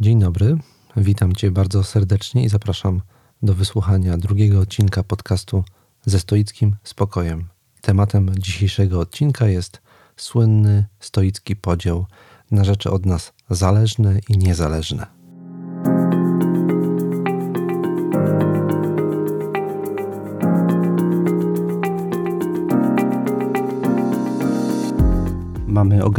Dzień dobry, witam Cię bardzo serdecznie i zapraszam do wysłuchania drugiego odcinka podcastu ze stoickim spokojem. Tematem dzisiejszego odcinka jest słynny stoicki podział na rzeczy od nas zależne i niezależne.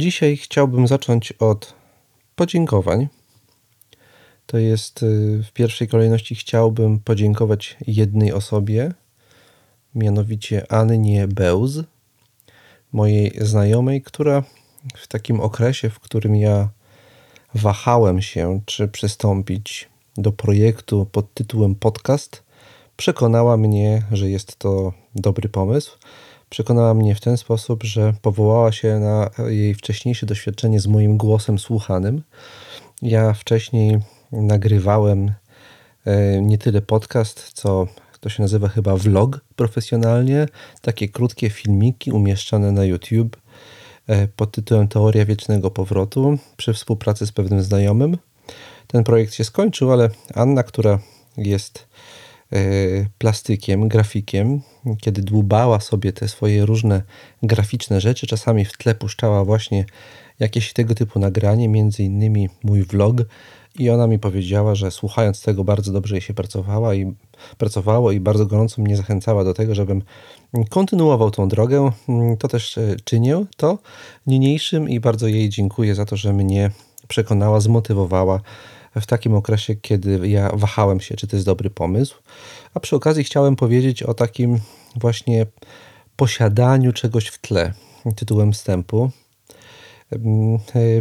Dzisiaj chciałbym zacząć od podziękowań. To jest y, w pierwszej kolejności chciałbym podziękować jednej osobie, mianowicie Annie Bełz, mojej znajomej, która w takim okresie, w którym ja wahałem się, czy przystąpić do projektu pod tytułem podcast, przekonała mnie, że jest to dobry pomysł przekonała mnie w ten sposób, że powołała się na jej wcześniejsze doświadczenie z moim głosem słuchanym. Ja wcześniej nagrywałem e, nie tyle podcast, co to się nazywa chyba vlog profesjonalnie, takie krótkie filmiki umieszczane na YouTube e, pod tytułem Teoria Wiecznego Powrotu przy współpracy z pewnym znajomym. Ten projekt się skończył, ale Anna, która jest plastykiem, grafikiem, kiedy dłubała sobie te swoje różne graficzne rzeczy, czasami w tle puszczała właśnie jakieś tego typu nagranie, między innymi mój vlog i ona mi powiedziała, że słuchając tego bardzo dobrze jej się pracowała i pracowało i bardzo gorąco mnie zachęcała do tego, żebym kontynuował tą drogę. To też e, czynię to niniejszym i bardzo jej dziękuję za to, że mnie przekonała, zmotywowała w takim okresie, kiedy ja wahałem się, czy to jest dobry pomysł. A przy okazji chciałem powiedzieć o takim właśnie posiadaniu czegoś w tle tytułem wstępu.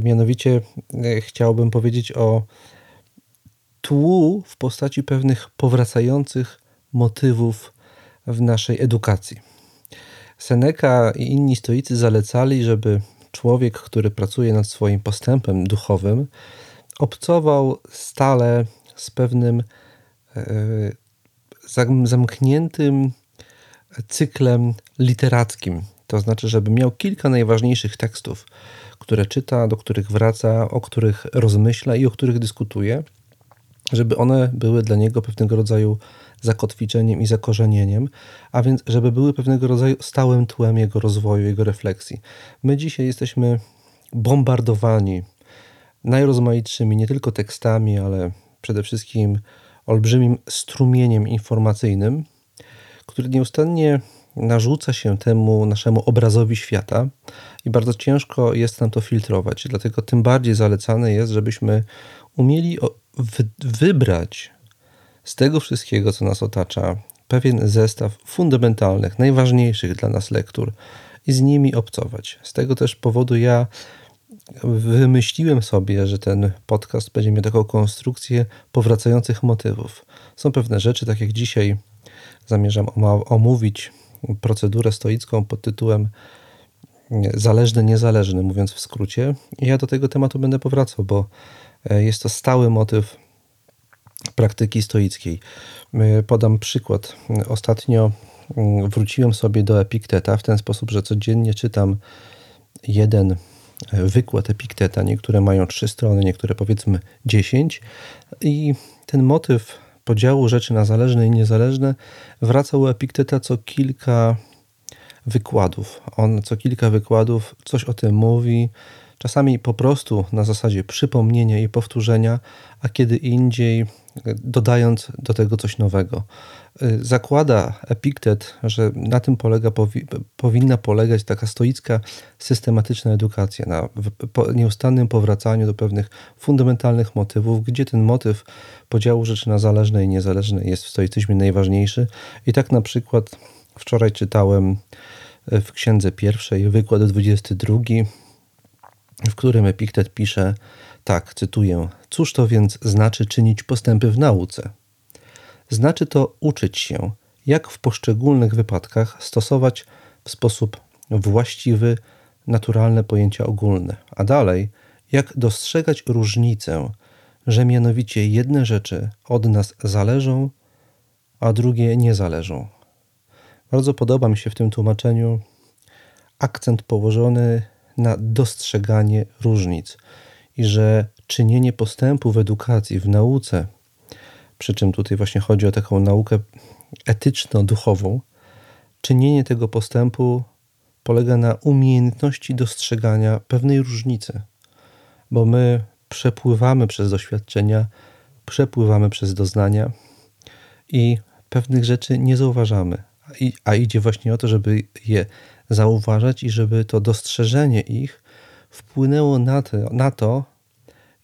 Mianowicie e, chciałbym powiedzieć o tłu w postaci pewnych powracających motywów w naszej edukacji. Seneca i inni stoicy zalecali, żeby człowiek, który pracuje nad swoim postępem duchowym, obcował stale z pewnym e, zamkniętym cyklem literackim. To znaczy, żeby miał kilka najważniejszych tekstów, które czyta, do których wraca, o których rozmyśla i o których dyskutuje, żeby one były dla niego pewnego rodzaju zakotwiczeniem i zakorzenieniem, a więc żeby były pewnego rodzaju stałym tłem jego rozwoju, jego refleksji. My dzisiaj jesteśmy bombardowani najrozmaitszymi nie tylko tekstami, ale przede wszystkim olbrzymim strumieniem informacyjnym, który nieustannie narzuca się temu naszemu obrazowi świata i bardzo ciężko jest nam to filtrować. Dlatego tym bardziej zalecane jest, żebyśmy umieli wybrać z tego wszystkiego, co nas otacza, pewien zestaw fundamentalnych, najważniejszych dla nas lektur i z nimi obcować. Z tego też powodu ja wymyśliłem sobie, że ten podcast będzie miał taką konstrukcję powracających motywów. Są pewne rzeczy, tak jak dzisiaj zamierzam omówić procedurę stoicką pod tytułem zależny, niezależny, mówiąc w skrócie. Ja do tego tematu będę powracał, bo e, jest to stały motyw praktyki stoickiej. E, podam przykład. Ostatnio mm, wróciłem sobie do Epikteta w ten sposób, że codziennie czytam jeden wykład Epikteta. Niektóre mają trzy strony, niektóre powiedzmy dziesięć. I ten motyw podziału rzeczy na zależne i niezależne wraca u Epikteta co kilka wykładów. On co kilka wykładów coś o tym mówi, czasami po prostu na zasadzie przypomnienia i powtórzenia, a kiedy indziej dodając do tego coś nowego. Y, zakłada Epiktet, że na tym polega, powi, powinna polegać taka stoicka, systematyczna edukacja, na nieustannym powracaniu do pewnych fundamentalnych motywów, gdzie ten motyw podziału rzeczy na zależne i niezależne jest w stoicyzmie najważniejszy. I tak na przykład wczoraj czytałem y, w księdze pierwszej, wykład 22, w którym Epiktet pisze tak, cytuję: Cóż to więc znaczy czynić postępy w nauce? Znaczy to uczyć się, jak w poszczególnych wypadkach stosować w sposób właściwy naturalne pojęcia ogólne, a dalej, jak dostrzegać różnicę, że mianowicie jedne rzeczy od nas zależą, a drugie nie zależą. Bardzo podoba mi się w tym tłumaczeniu akcent położony na dostrzeganie różnic i że czynienie postępu w edukacji, w nauce, przy czym tutaj właśnie chodzi o taką naukę etyczno-duchową, czynienie tego postępu polega na umiejętności dostrzegania pewnej różnicy, bo my przepływamy przez doświadczenia, przepływamy przez doznania i pewnych rzeczy nie zauważamy. A idzie właśnie o to, żeby je zauważać i żeby to dostrzeżenie ich wpłynęło na to, na to,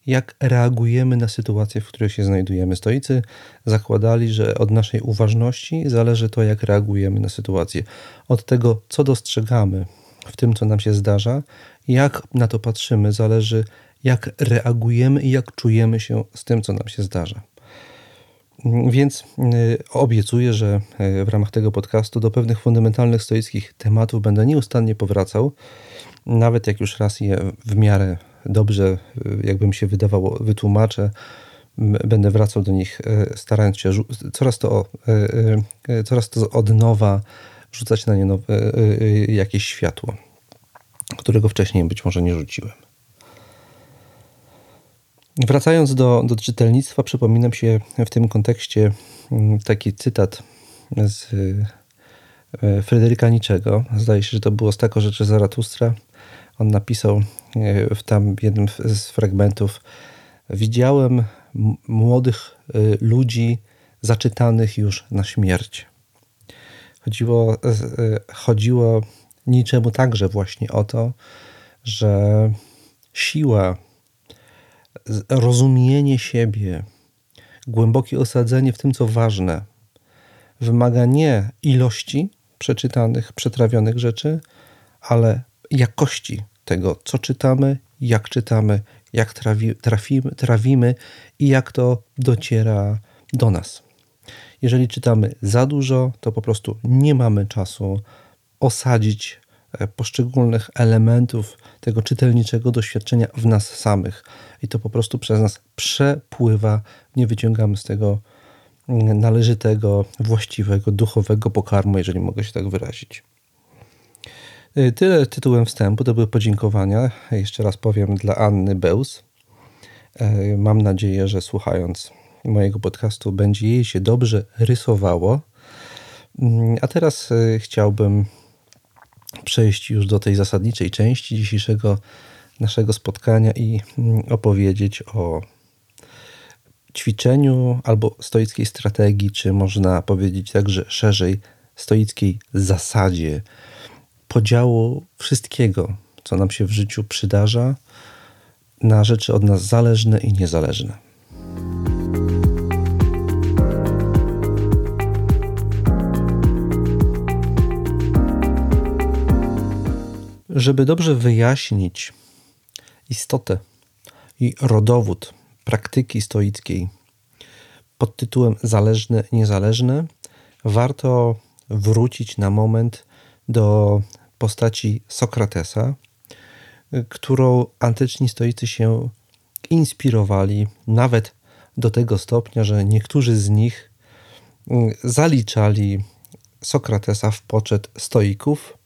jak reagujemy na sytuacje, w których się znajdujemy. Stoicy zakładali, że od naszej uważności zależy to, jak reagujemy na sytuację. Od tego, co dostrzegamy w tym, co nam się zdarza, jak na to patrzymy, zależy, jak reagujemy i jak czujemy się z tym, co nam się zdarza. Więc y, obiecuję, że y, w ramach tego podcastu do pewnych fundamentalnych stoickich tematów będę nieustannie powracał nawet jak już raz je w miarę dobrze, jakbym się wydawało, wytłumaczę, będę wracał do nich, e, starając się coraz to, e, coraz to od nowa rzucać na nie nowe, jakieś światło, którego wcześniej być może nie rzuciłem. Wracając do, do czytelnictwa, przypominam się w tym kontekście mm, taki cytat z Fryderyka Niczego. Zdaje się, że to było z tako rzeczy Zaratustra, on napisał e, w tam jednym z fragmentów: Widziałem młodych e, ludzi zaczytanych już na śmierć. Chodziło, e, chodziło niczemu także właśnie o to, że siła, rozumienie siebie, głębokie osadzenie w tym, co ważne, wymaga nie ilości przeczytanych, przetrawionych rzeczy, ale jakości tego, co czytamy, jak czytamy, jak trawi, trafimy, trawimy i jak to dociera do nas. Jeżeli czytamy za dużo, to po prostu nie mamy czasu osadzić e, poszczególnych elementów tego czytelniczego doświadczenia w nas samych. I to po prostu przez nas przepływa, nie wyciągamy z tego mm, należytego, właściwego, duchowego pokarmu, jeżeli mogę się tak wyrazić. Y, tyle tytułem wstępu, to były podziękowania. Jeszcze raz powiem dla Anny Beus. Y, mam nadzieję, że słuchając mojego podcastu będzie jej się dobrze rysowało. Mm, a teraz y, chciałbym przejść już do tej zasadniczej części dzisiejszego naszego spotkania i mm, opowiedzieć o ćwiczeniu albo stoickiej strategii, czy można powiedzieć także szerzej stoickiej zasadzie podziału wszystkiego, co nam się w życiu przydarza, na rzeczy od nas zależne i niezależne. Żeby dobrze wyjaśnić istotę i rodowód praktyki stoickiej pod tytułem Zależne, niezależne, warto wrócić na moment do postaci Sokratesa, którą antyczni stoicy się inspirowali, nawet do tego stopnia, że niektórzy z nich mm, zaliczali Sokratesa w poczet stoików,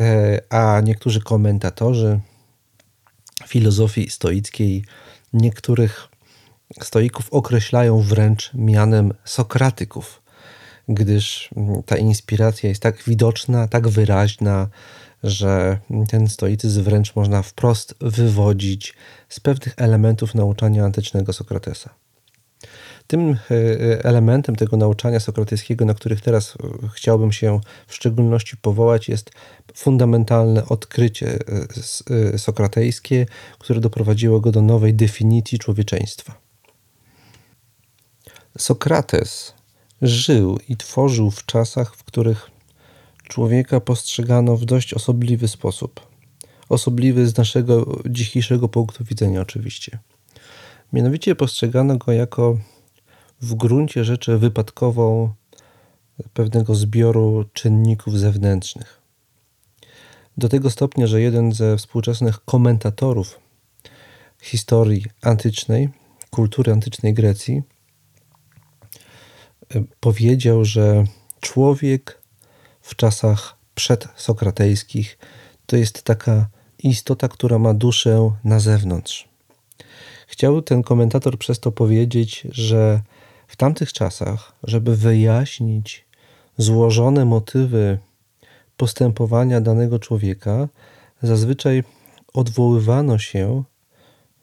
e, a niektórzy komentatorzy filozofii stoickiej niektórych stoików określają wręcz mianem sokratyków gdyż mm, ta inspiracja jest tak widoczna, tak wyraźna że ten stoicyzm wręcz można wprost wywodzić z pewnych elementów nauczania antycznego Sokratesa. Tym e, e, elementem tego nauczania sokratejskiego, na których teraz e, chciałbym się w szczególności powołać, jest fundamentalne odkrycie sokratejskie, które doprowadziło go do nowej definicji człowieczeństwa. Sokrates żył i tworzył w czasach, w których człowieka postrzegano w dość osobliwy sposób. Osobliwy z naszego dzisiejszego punktu widzenia, oczywiście. Mianowicie postrzegano go jako w gruncie rzeczy wypadkową pewnego zbioru czynników zewnętrznych. Do tego stopnia, że jeden ze współczesnych komentatorów historii antycznej, kultury antycznej Grecji, powiedział, że człowiek w czasach przedsokratejskich to jest taka istota, która ma duszę na zewnątrz. Chciał ten komentator przez to powiedzieć, że w tamtych czasach, żeby wyjaśnić złożone motywy postępowania danego człowieka, zazwyczaj odwoływano się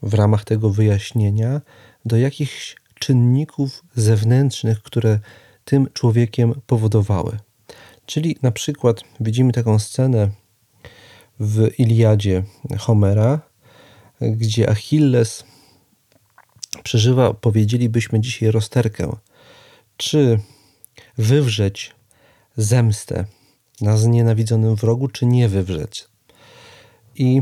w ramach tego wyjaśnienia do jakichś czynników zewnętrznych, które tym człowiekiem powodowały. Czyli na przykład widzimy taką scenę w Iliadzie Homera, gdzie Achilles przeżywa, powiedzielibyśmy dzisiaj, rozterkę. Czy wywrzeć zemstę na znienawidzonym wrogu, czy nie wywrzeć? I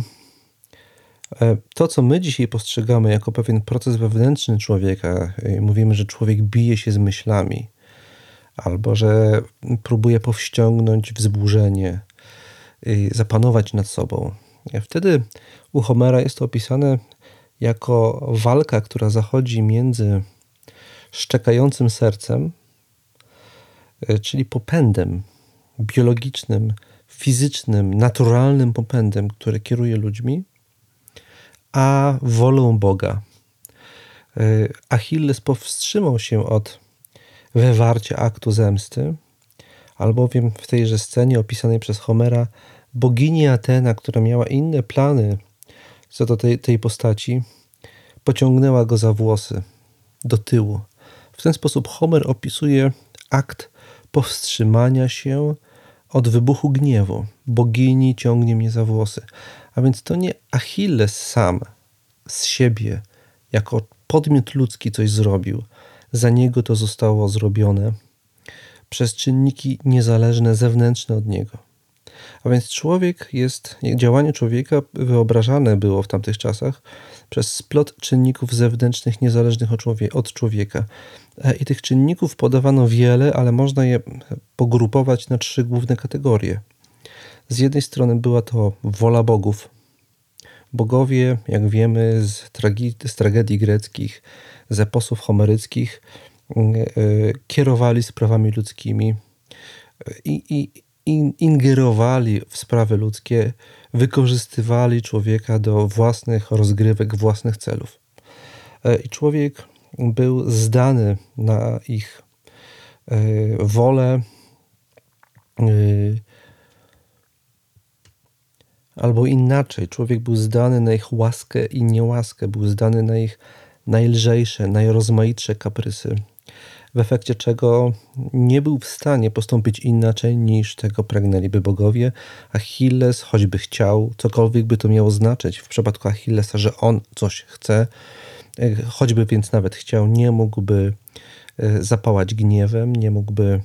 to, co my dzisiaj postrzegamy jako pewien proces wewnętrzny człowieka, e, mówimy, że człowiek bije się z myślami, albo że próbuje powściągnąć wzburzenie, zapanować nad sobą. Wtedy u Homera jest to opisane jako walka, która zachodzi między szczekającym sercem, e, czyli popędem biologicznym, fizycznym, naturalnym popędem, który kieruje ludźmi, a wolą Boga. E, Achilles powstrzymał się od wywarcia aktu zemsty, albowiem w tejże scenie opisanej przez Homera bogini Atena, która miała inne plany co do tej, tej postaci, pociągnęła go za włosy do tyłu. W ten sposób Homer opisuje akt powstrzymania się od wybuchu gniewu. Bogini ciągnie mnie za włosy. A więc to nie Achilles sam z siebie, jako podmiot ludzki coś zrobił. Za niego to zostało zrobione przez czynniki niezależne, zewnętrzne od niego. A więc człowiek jest, działanie człowieka wyobrażane było w tamtych czasach przez splot czynników zewnętrznych niezależnych od człowieka. E, I tych czynników podawano wiele, ale można je pogrupować na trzy główne kategorie. Z jednej strony była to wola bogów. Bogowie, jak wiemy z, tragi- z tragedii greckich, z eposów homeryckich, yy, kierowali sprawami ludzkimi i, i ingerowali w sprawy ludzkie, wykorzystywali człowieka do własnych rozgrywek, własnych celów. E, I człowiek był zdany na ich e, wolę, e, albo inaczej, człowiek był zdany na ich łaskę i niełaskę, był zdany na ich najlżejsze, najrozmaitsze kaprysy w efekcie czego nie był w stanie postąpić inaczej niż tego pragnęliby bogowie. Achilles, choćby chciał, cokolwiek by to miało znaczyć w przypadku Achillesa, że on coś chce, e, choćby więc nawet chciał, nie mógłby e, zapałać gniewem, nie mógłby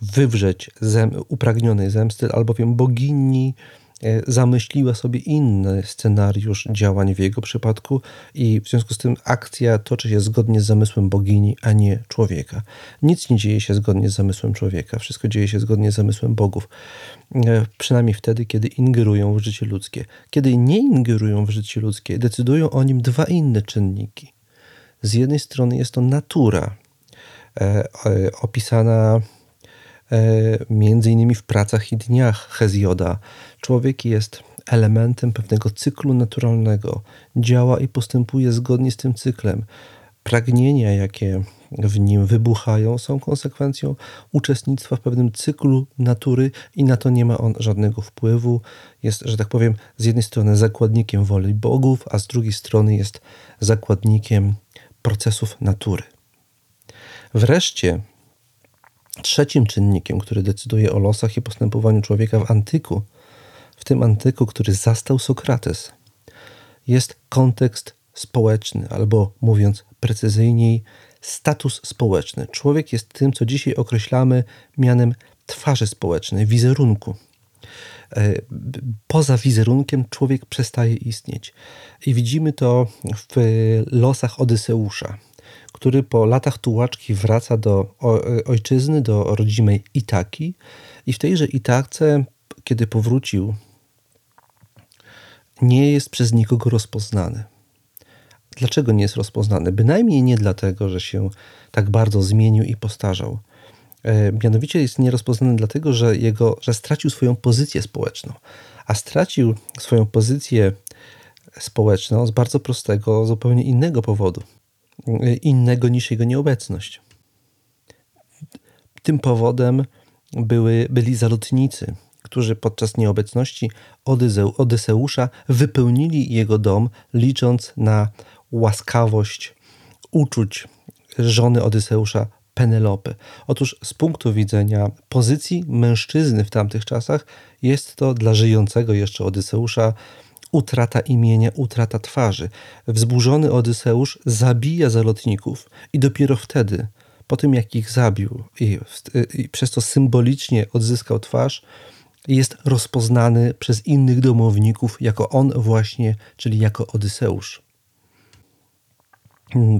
wywrzeć zem, upragnionej zemsty, albowiem bogini zamyśliła sobie inny scenariusz działań w jego przypadku i w związku z tym akcja toczy się zgodnie z zamysłem bogini, a nie człowieka. Nic nie dzieje się zgodnie z zamysłem człowieka, wszystko dzieje się zgodnie z zamysłem bogów. E, przynajmniej wtedy, kiedy ingerują w życie ludzkie. Kiedy nie ingerują w życie ludzkie, decydują o nim dwa inne czynniki. Z jednej strony jest to natura, e, opisana między innymi w pracach i dniach Hezjoda, Człowiek jest elementem pewnego cyklu naturalnego, działa i postępuje zgodnie z tym cyklem. pragnienia, jakie w nim wybuchają, są konsekwencją uczestnictwa w pewnym cyklu natury i na to nie ma on żadnego wpływu. Jest, że tak powiem, z jednej strony zakładnikiem woli bogów, a z drugiej strony jest zakładnikiem procesów natury. Wreszcie trzecim czynnikiem, który decyduje o losach i postępowaniu człowieka w antyku, w tym antyku, który zastał Sokrates, jest kontekst społeczny, albo mówiąc precyzyjniej, status społeczny. Człowiek jest tym, co dzisiaj określamy mianem twarzy społecznej, wizerunku. E, poza wizerunkiem człowiek przestaje istnieć. I widzimy to w losach Odyseusza, który po latach tułaczki wraca do ojczyzny, do rodzimej Itaki. I w tejże Itace, kiedy powrócił, nie jest przez nikogo rozpoznany. Dlaczego nie jest rozpoznany? Bynajmniej nie dlatego, że się tak bardzo zmienił i postarzał. E, mianowicie jest nierozpoznany dlatego, że, jego, że stracił swoją pozycję społeczną. A stracił swoją pozycję społeczną z bardzo prostego, zupełnie innego powodu. Innego niż jego nieobecność. Tym powodem były, byli zalotnicy, którzy podczas nieobecności Odyseusza wypełnili jego dom, licząc na łaskawość uczuć żony Odyseusza Penelopy. Otóż z punktu widzenia pozycji mężczyzny w tamtych czasach jest to dla żyjącego jeszcze Odyseusza utrata imienia, utrata twarzy. Wzburzony Odyseusz zabija zalotników i dopiero wtedy, po tym jak ich zabił i, i przez to symbolicznie odzyskał twarz, jest rozpoznany przez innych domowników jako on właśnie, czyli jako Odyseusz.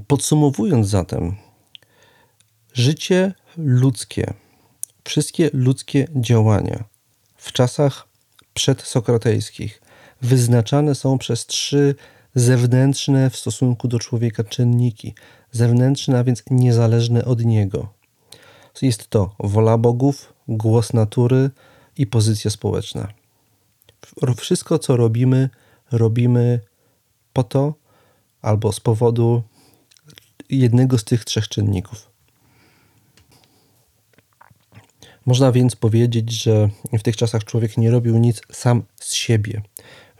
Podsumowując zatem, życie ludzkie, wszystkie ludzkie działania w czasach przedsokratejskich wyznaczane są przez trzy zewnętrzne w stosunku do człowieka czynniki. Zewnętrzne, a więc niezależne od niego. Jest to wola bogów, głos natury i pozycja społeczna. Wszystko, co robimy, robimy po to albo z powodu jednego z tych trzech czynników. Można więc powiedzieć, że w tych czasach człowiek nie robił nic sam z siebie,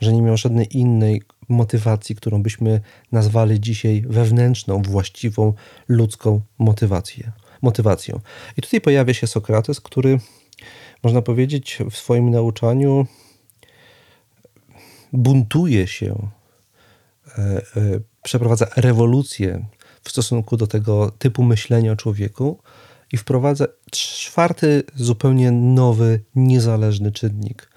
że nie miał żadnej innej motywacji, którą byśmy nazwali dzisiaj wewnętrzną, właściwą, ludzką motywację, motywacją. I tutaj pojawia się Sokrates, który, można powiedzieć, w swoim nauczaniu buntuje się, e, e, przeprowadza rewolucję w stosunku do tego typu myślenia o człowieku i wprowadza czwarty, zupełnie nowy, niezależny czynnik.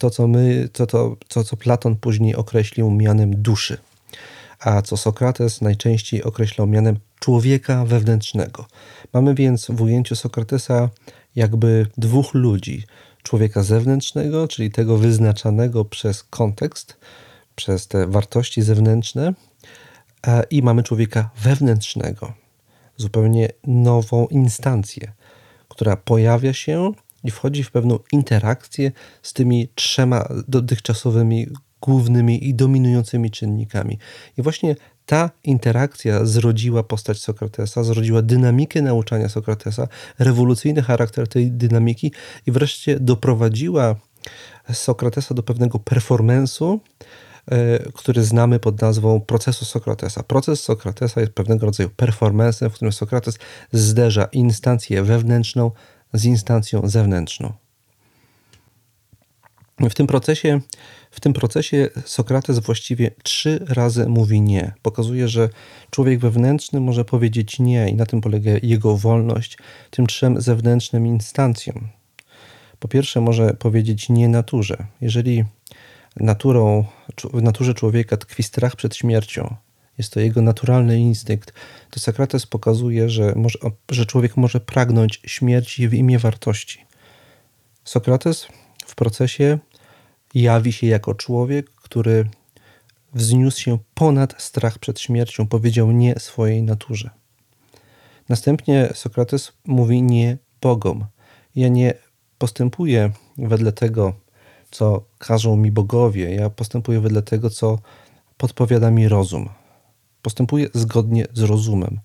To, co my, to, to, to, co Platon później określił mianem duszy, a co Sokrates najczęściej określał mianem człowieka wewnętrznego. Mamy więc w ujęciu Sokratesa jakby dwóch ludzi: człowieka zewnętrznego, czyli tego wyznaczanego przez kontekst, przez te wartości zewnętrzne, i mamy człowieka wewnętrznego, zupełnie nową instancję, która pojawia się i wchodzi w pewną interakcję z tymi trzema dotychczasowymi głównymi i dominującymi czynnikami. I właśnie ta interakcja zrodziła postać Sokratesa, zrodziła dynamikę nauczania Sokratesa, rewolucyjny charakter tej dynamiki i wreszcie doprowadziła Sokratesa do pewnego performance'u, E, który znamy pod nazwą procesu Sokratesa. Proces Sokratesa jest pewnego rodzaju performancem, w którym Sokrates zderza instancję wewnętrzną z instancją zewnętrzną. W tym procesie, w tym procesie Sokrates właściwie trzy razy mówi nie. Pokazuje, że człowiek wewnętrzny może powiedzieć nie i na tym polega jego wolność tym trzem zewnętrznym instancjom. Po pierwsze, może powiedzieć nie naturze. Jeżeli naturą, w naturze człowieka tkwi strach przed śmiercią. Jest to jego naturalny instynkt. To Sokrates pokazuje, że, może, że człowiek może pragnąć śmierci w imię wartości. Sokrates w procesie jawi się jako człowiek, który wzniósł się ponad strach przed śmiercią, powiedział nie swojej naturze. Następnie Sokrates mówi nie Bogom. Ja nie postępuję wedle tego, co każą mi bogowie. Ja postępuję wedle tego, co podpowiada mi rozum. Postępuje zgodnie z rozumem.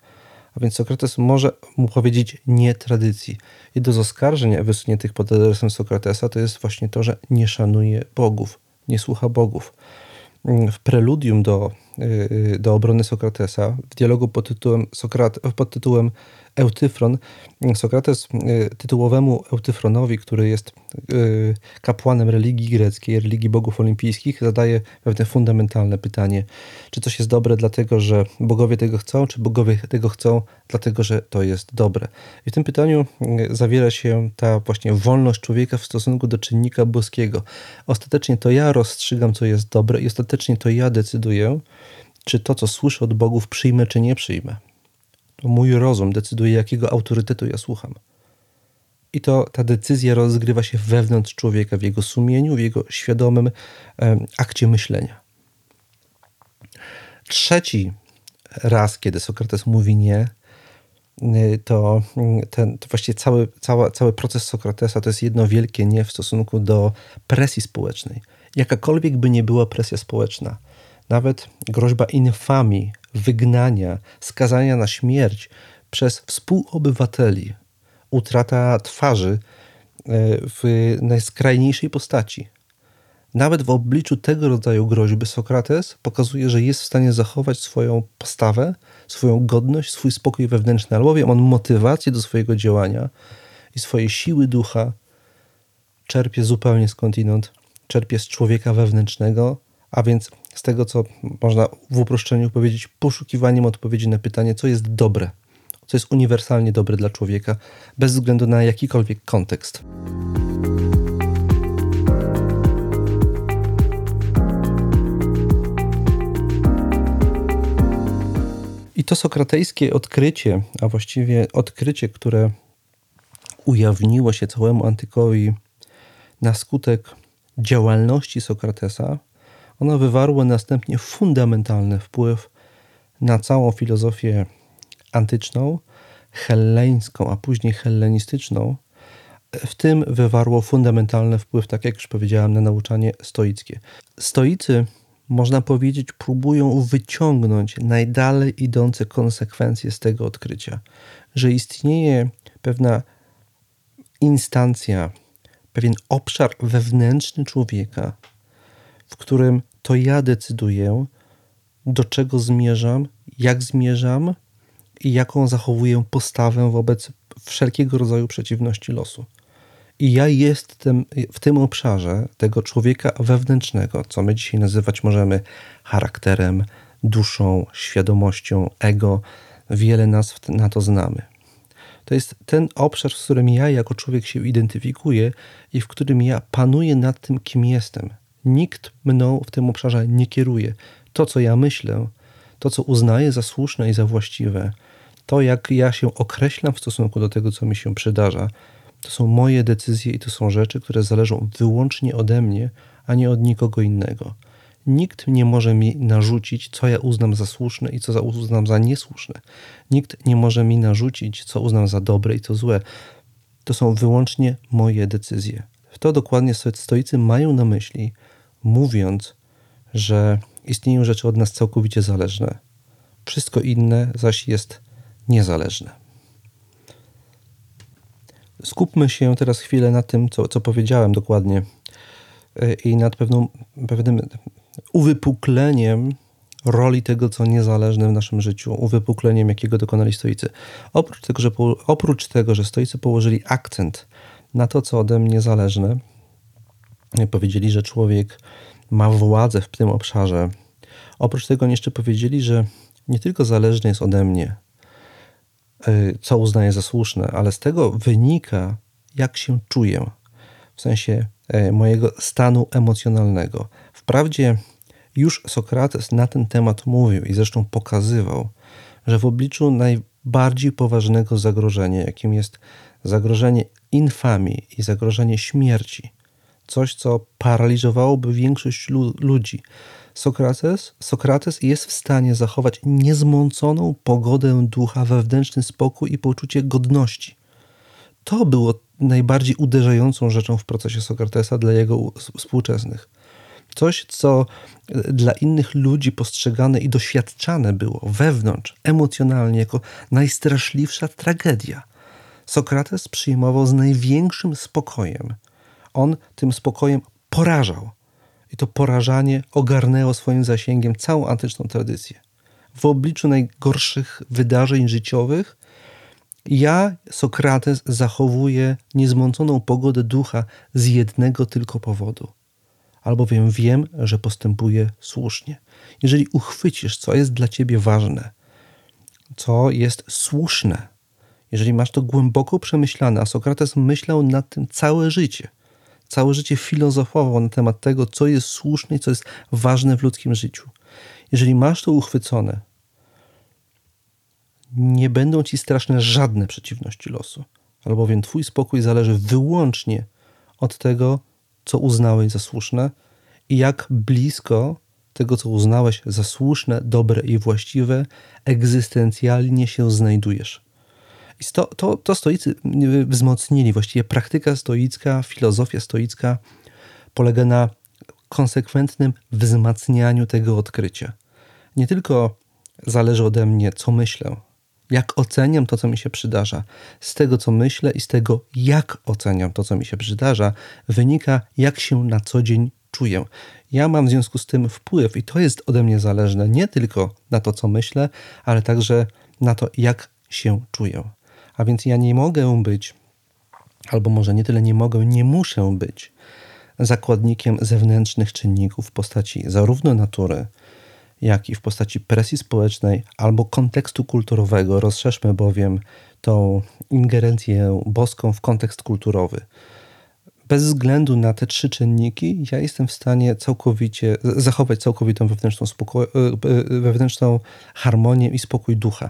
A więc Sokrates może mu powiedzieć nie tradycji. Jedno z oskarżeń wysuniętych pod adresem Sokratesa to jest właśnie to, że nie szanuje bogów, nie słucha bogów. W preludium do, y, do obrony Sokratesa, w dialogu pod tytułem, Sokrat, pod tytułem Eutyfron. Sokrates y, tytułowemu Eutyfronowi, który jest y, kapłanem religii greckiej, religii bogów olimpijskich, zadaje pewne fundamentalne pytanie: czy coś jest dobre dlatego, że bogowie tego chcą, czy bogowie tego chcą dlatego, że to jest dobre? I w tym pytaniu y, zawiera się ta właśnie wolność człowieka w stosunku do czynnika boskiego. Ostatecznie to ja rozstrzygam, co jest dobre, i ostatecznie to ja decyduję, czy to, co słyszę od bogów, przyjmę, czy nie przyjmę. To mój rozum decyduje, jakiego autorytetu ja słucham. I to ta decyzja rozgrywa się wewnątrz człowieka, w jego sumieniu, w jego świadomym e, akcie myślenia. Trzeci raz, kiedy Sokrates mówi nie, to, ten, to właściwie cały, cały, cały proces Sokratesa to jest jedno wielkie nie w stosunku do presji społecznej. Jakakolwiek by nie była presja społeczna, nawet groźba infamii, wygnania, skazania na śmierć przez współobywateli, utrata twarzy e, w najskrajniejszej postaci. Nawet w obliczu tego rodzaju groźby Sokrates pokazuje, że jest w stanie zachować swoją postawę, swoją godność, swój spokój wewnętrzny, albowiem on motywację do swojego działania i swojej siły ducha czerpie zupełnie skądinąd, czerpie z człowieka wewnętrznego, a więc z tego, co można w uproszczeniu powiedzieć, poszukiwaniem odpowiedzi na pytanie, co jest dobre, co jest uniwersalnie dobre dla człowieka, bez względu na jakikolwiek kontekst. I to sokratejskie odkrycie, a właściwie odkrycie, które ujawniło się całemu antykowi na skutek działalności Sokratesa, ono wywarło następnie fundamentalny wpływ na całą filozofię antyczną, helleńską, a później hellenistyczną. W tym wywarło fundamentalny wpływ, tak jak już powiedziałem, na nauczanie stoickie. Stoicy, można powiedzieć, próbują wyciągnąć najdalej idące konsekwencje z tego odkrycia, że istnieje pewna instancja, pewien obszar wewnętrzny człowieka, w którym to ja decyduję, do czego zmierzam, jak zmierzam i jaką zachowuję postawę wobec wszelkiego rodzaju przeciwności losu. I ja jestem w tym obszarze tego człowieka wewnętrznego, co my dzisiaj nazywać możemy charakterem, duszą, świadomością, ego. Wiele nazw na to znamy. To jest ten obszar, w którym ja jako człowiek się identyfikuję i w którym ja panuję nad tym, kim jestem. Nikt mną w tym obszarze nie kieruje. To, co ja myślę, to, co uznaję za słuszne i za właściwe, to, jak ja się określam w stosunku do tego, co mi się przydarza, to są moje decyzje i to są rzeczy, które zależą wyłącznie ode mnie, a nie od nikogo innego. Nikt nie może mi narzucić, co ja uznam za słuszne i co uznam za niesłuszne. Nikt nie może mi narzucić, co uznam za dobre i co złe. To są wyłącznie moje decyzje. To dokładnie stoicy mają na myśli, mówiąc, że istnieją rzeczy od nas całkowicie zależne. Wszystko inne zaś jest niezależne. Skupmy się teraz chwilę na tym, co, co powiedziałem dokładnie e, i nad pewną, pewnym uwypukleniem roli tego, co niezależne w naszym życiu, uwypukleniem, jakiego dokonali stoicy. Oprócz tego, że, oprócz tego, że stoicy położyli akcent na to, co ode mnie zależne, powiedzieli, że człowiek ma władzę w tym obszarze. Oprócz tego jeszcze powiedzieli, że nie tylko zależne jest ode mnie, y, co uznaję za słuszne, ale z tego wynika, jak się czuję, w sensie y, mojego stanu emocjonalnego. Wprawdzie już Sokrates na ten temat mówił i zresztą pokazywał, że w obliczu najbardziej poważnego zagrożenia, jakim jest zagrożenie infamii i zagrożenie śmierci, coś, co paraliżowałoby większość lu ludzi. Sokrates, Sokrates jest w stanie zachować niezmąconą pogodę ducha, wewnętrzny spokój i poczucie godności. To było najbardziej uderzającą rzeczą w procesie Sokratesa dla jego współczesnych. Coś, co dla innych ludzi postrzegane i doświadczane było wewnątrz, emocjonalnie, jako najstraszliwsza tragedia. Sokrates przyjmował z największym spokojem. On tym spokojem porażał. I to porażanie ogarnęło swoim zasięgiem całą antyczną tradycję. W obliczu najgorszych wydarzeń życiowych, ja, Sokrates, zachowuję niezmąconą pogodę ducha z jednego tylko powodu. Albowiem wiem, że postępuję słusznie. Jeżeli uchwycisz, co jest dla ciebie ważne, co jest słuszne, jeżeli masz to głęboko przemyślane, a Sokrates myślał nad tym całe życie, całe życie filozofował na temat tego, co jest słuszne i co jest ważne w ludzkim życiu. Jeżeli masz to uchwycone, nie będą ci straszne żadne przeciwności losu, albowiem twój spokój zależy wyłącznie od tego, co uznałeś za słuszne i jak blisko tego, co uznałeś za słuszne, dobre i właściwe, egzystencjalnie się znajdujesz. To, to, to stoicy wzmocnili, właściwie praktyka stoicka, filozofia stoicka polega na konsekwentnym wzmacnianiu tego odkrycia. Nie tylko zależy ode mnie, co myślę, jak oceniam to, co mi się przydarza. Z tego, co myślę i z tego, jak oceniam to, co mi się przydarza, wynika, jak się na co dzień czuję. Ja mam w związku z tym wpływ i to jest ode mnie zależne nie tylko na to, co myślę, ale także na to, jak się czuję. A więc ja nie mogę być, albo może nie tyle nie mogę, nie muszę być zakładnikiem zewnętrznych czynników w postaci zarówno natury, jak i w postaci presji społecznej albo kontekstu kulturowego. Rozszerzmy bowiem tą ingerencję boską w kontekst kulturowy. Bez względu na te trzy czynniki, ja jestem w stanie całkowicie zachować całkowitą wewnętrzną, spoko- e, e, wewnętrzną harmonię i spokój ducha.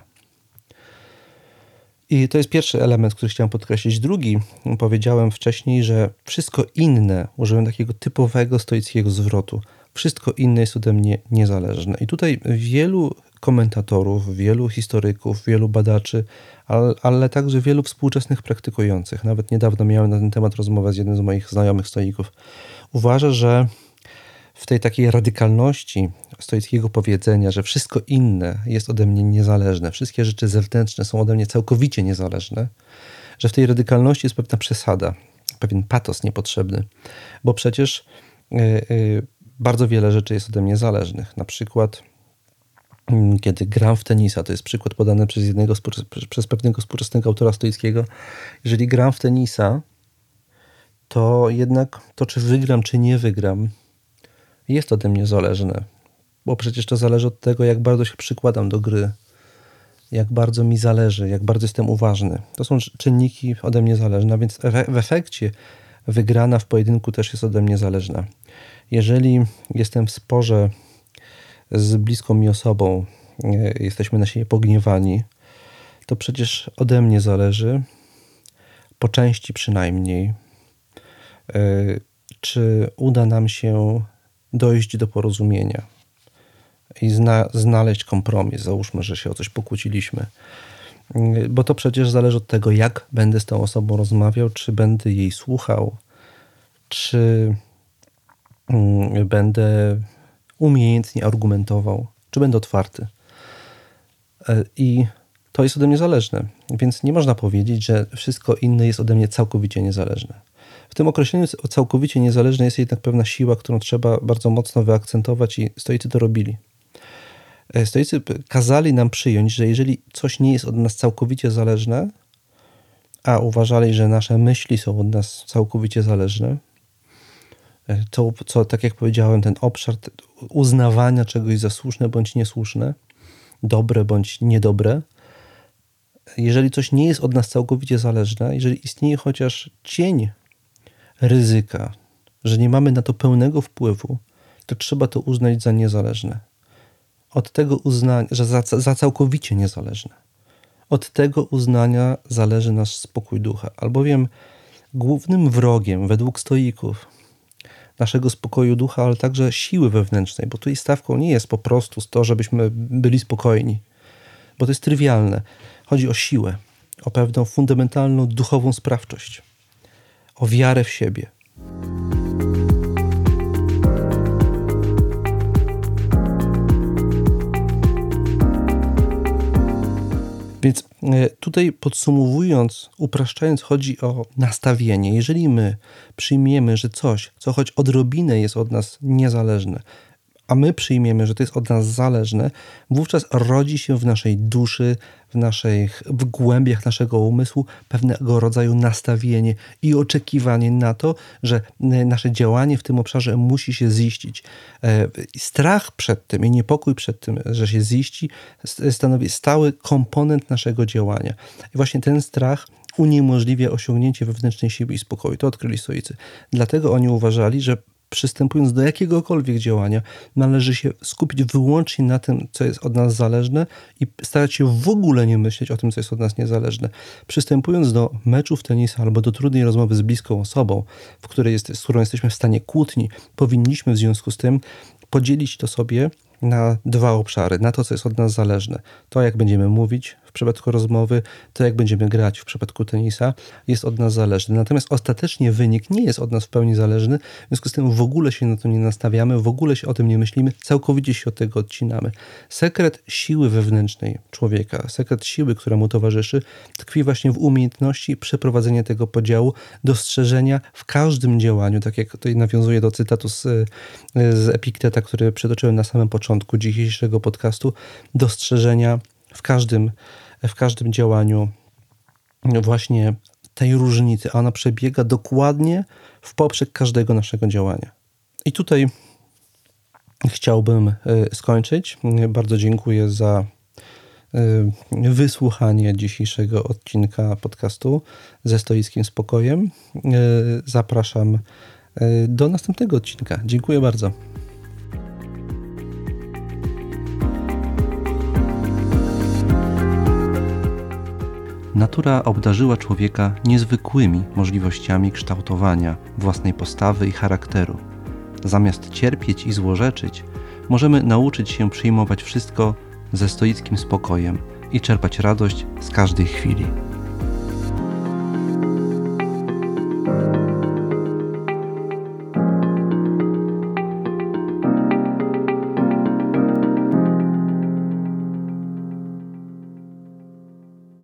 I to jest pierwszy element, który chciałem podkreślić. Drugi, powiedziałem wcześniej, że wszystko inne, użyłem takiego typowego stoickiego zwrotu, wszystko inne jest ode mnie niezależne. I tutaj wielu komentatorów, wielu historyków, wielu badaczy, ale, ale, także wielu współczesnych praktykujących, nawet niedawno miałem na ten temat rozmowę z jednym z moich znajomych stoików, uważa, że w tej takiej radykalności stoickiego powiedzenia, że wszystko inne jest ode mnie niezależne, wszystkie rzeczy zewnętrzne są ode mnie całkowicie niezależne, że w tej radykalności jest pewna przesada, pewien patos niepotrzebny, bo przecież yy, yy, bardzo wiele rzeczy jest ode mnie zależnych. Na przykład, mm, kiedy gram w tenisa, to jest przykład podany przez jednego, przez pewnego współczesnego autora stoickiego. Jeżeli gram w tenisa, to jednak to, czy wygram, czy nie wygram, jest ode mnie zależne. Bo przecież to zależy od tego, jak bardzo się przykładam do gry, jak bardzo mi zależy, jak bardzo jestem uważny. To są czynniki ode mnie zależne, więc w efekcie wygrana w pojedynku też jest ode mnie zależna. Jeżeli jestem w sporze z bliską mi osobą, e, jesteśmy na siebie pogniewani, to przecież ode mnie zależy, po części przynajmniej, e, czy uda nam się dojść do porozumienia i zna, znaleźć kompromis. Załóżmy, że się o coś pokłóciliśmy. E, bo to przecież zależy od tego, jak będę z tą osobą rozmawiał, czy będę jej słuchał, czy Mm, będę umiejętnie argumentował, czy będę otwarty. E, I to jest ode mnie zależne, więc nie można powiedzieć, że wszystko inne jest ode mnie całkowicie niezależne. W tym określeniu całkowicie niezależne jest jednak pewna siła, którą trzeba bardzo mocno wyakcentować i stoicy to robili. E, stoicy kazali nam przyjąć, że jeżeli coś nie jest od nas całkowicie zależne, a uważali, że nasze myśli są od nas całkowicie zależne, to, co, tak jak powiedziałem, ten obszar uznawania czegoś za słuszne bądź niesłuszne, dobre bądź niedobre, jeżeli coś nie jest od nas całkowicie zależne, jeżeli istnieje chociaż cień ryzyka, że nie mamy na to pełnego wpływu, to trzeba to uznać za niezależne. Od tego uznania, że za, za całkowicie niezależne. Od tego uznania zależy nasz spokój ducha, albowiem głównym wrogiem według stoików naszego spokoju ducha, ale także siły wewnętrznej, bo tutaj stawką nie jest po prostu to, żebyśmy byli spokojni, bo to jest trywialne. Chodzi o siłę, o pewną fundamentalną duchową sprawczość, o wiarę w siebie. Więc e, tutaj podsumowując, upraszczając, chodzi o nastawienie. Jeżeli my przyjmiemy, że coś, co choć odrobinę jest od nas niezależne, a my przyjmiemy, że to jest od nas zależne, wówczas rodzi się w naszej duszy, w, naszych, w głębiach naszego umysłu pewnego rodzaju nastawienie i oczekiwanie na to, że nasze działanie w tym obszarze musi się ziścić. E, strach przed tym i niepokój przed tym, że się ziści, stanowi stały komponent naszego działania. I właśnie ten strach uniemożliwia osiągnięcie wewnętrznej siły i spokoju. To odkryli stoicy. Dlatego oni uważali, że przystępując do jakiegokolwiek działania, należy się skupić wyłącznie na tym, co jest od nas zależne i starać się w ogóle nie myśleć o tym, co jest od nas niezależne. Przystępując do meczów tenisa albo do trudnej rozmowy z bliską osobą, w której jest, z którą jesteśmy w stanie kłótni, powinniśmy w związku z tym podzielić to sobie na dwa obszary, na to, co jest od nas zależne. To, jak będziemy mówić, przypadku rozmowy, to jak będziemy grać w przypadku tenisa, jest od nas zależny. Natomiast ostatecznie wynik nie jest od nas w pełni zależny, w związku z tym w ogóle się na to nie nastawiamy, w ogóle się o tym nie myślimy, całkowicie się od tego odcinamy. Sekret siły wewnętrznej człowieka, sekret siły, która mu towarzyszy, tkwi właśnie w umiejętności przeprowadzenia tego podziału, dostrzeżenia w każdym działaniu, tak jak tutaj nawiązuję do cytatu z, z Epikteta, który przytoczyłem na samym początku dzisiejszego podcastu, dostrzeżenia w każdym w każdym działaniu właśnie tej różnicy, ona przebiega dokładnie w poprzek każdego naszego działania. I tutaj chciałbym e, skończyć. Bardzo dziękuję za e, wysłuchanie dzisiejszego odcinka podcastu ze stoickim spokojem. E, zapraszam do następnego odcinka. Dziękuję bardzo. Natura obdarzyła człowieka niezwykłymi możliwościami kształtowania własnej postawy i charakteru. Zamiast cierpieć i złorzeczyć, możemy nauczyć się przyjmować wszystko ze stoickim spokojem i czerpać radość z każdej chwili.